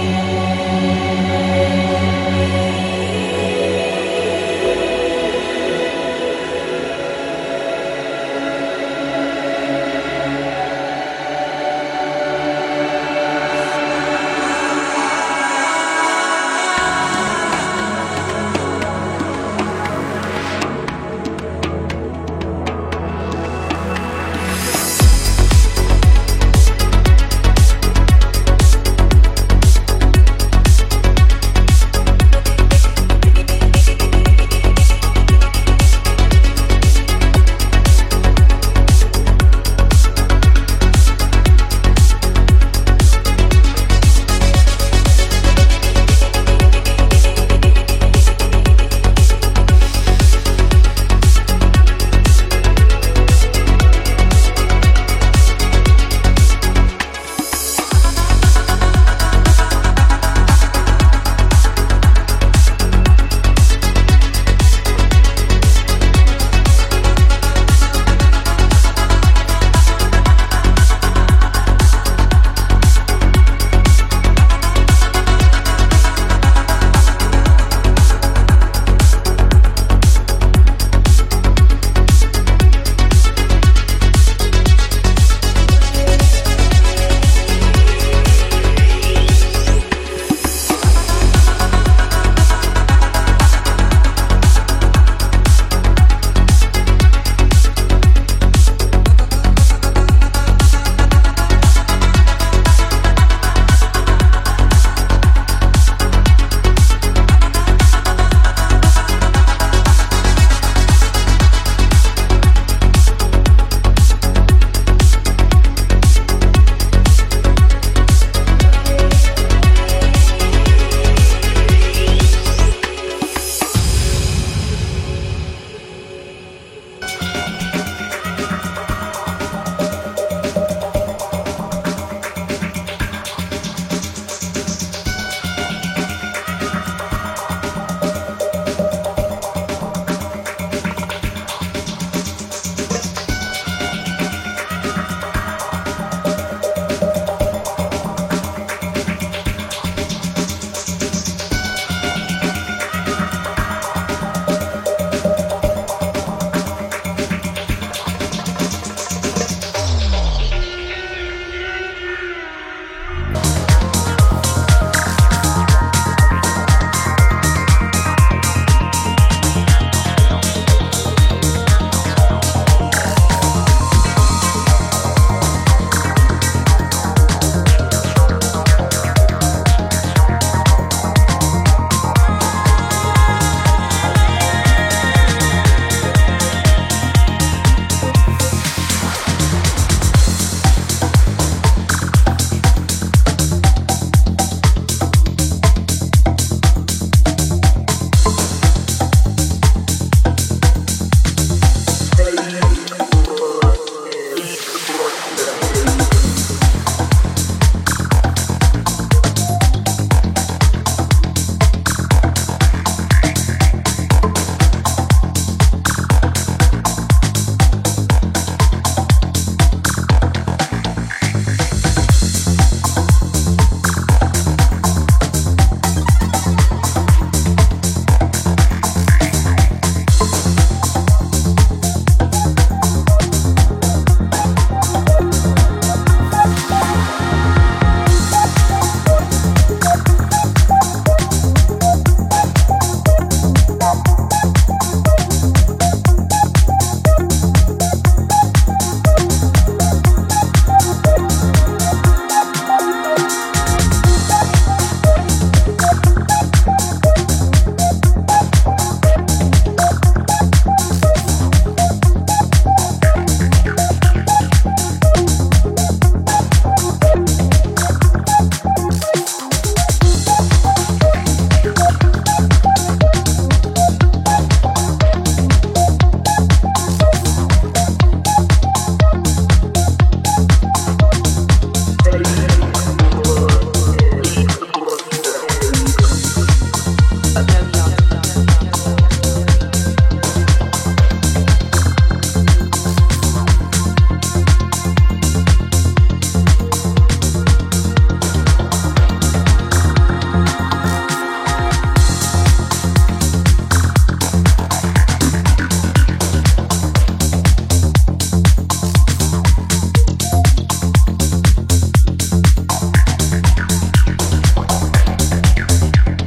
ああ。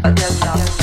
Odessa.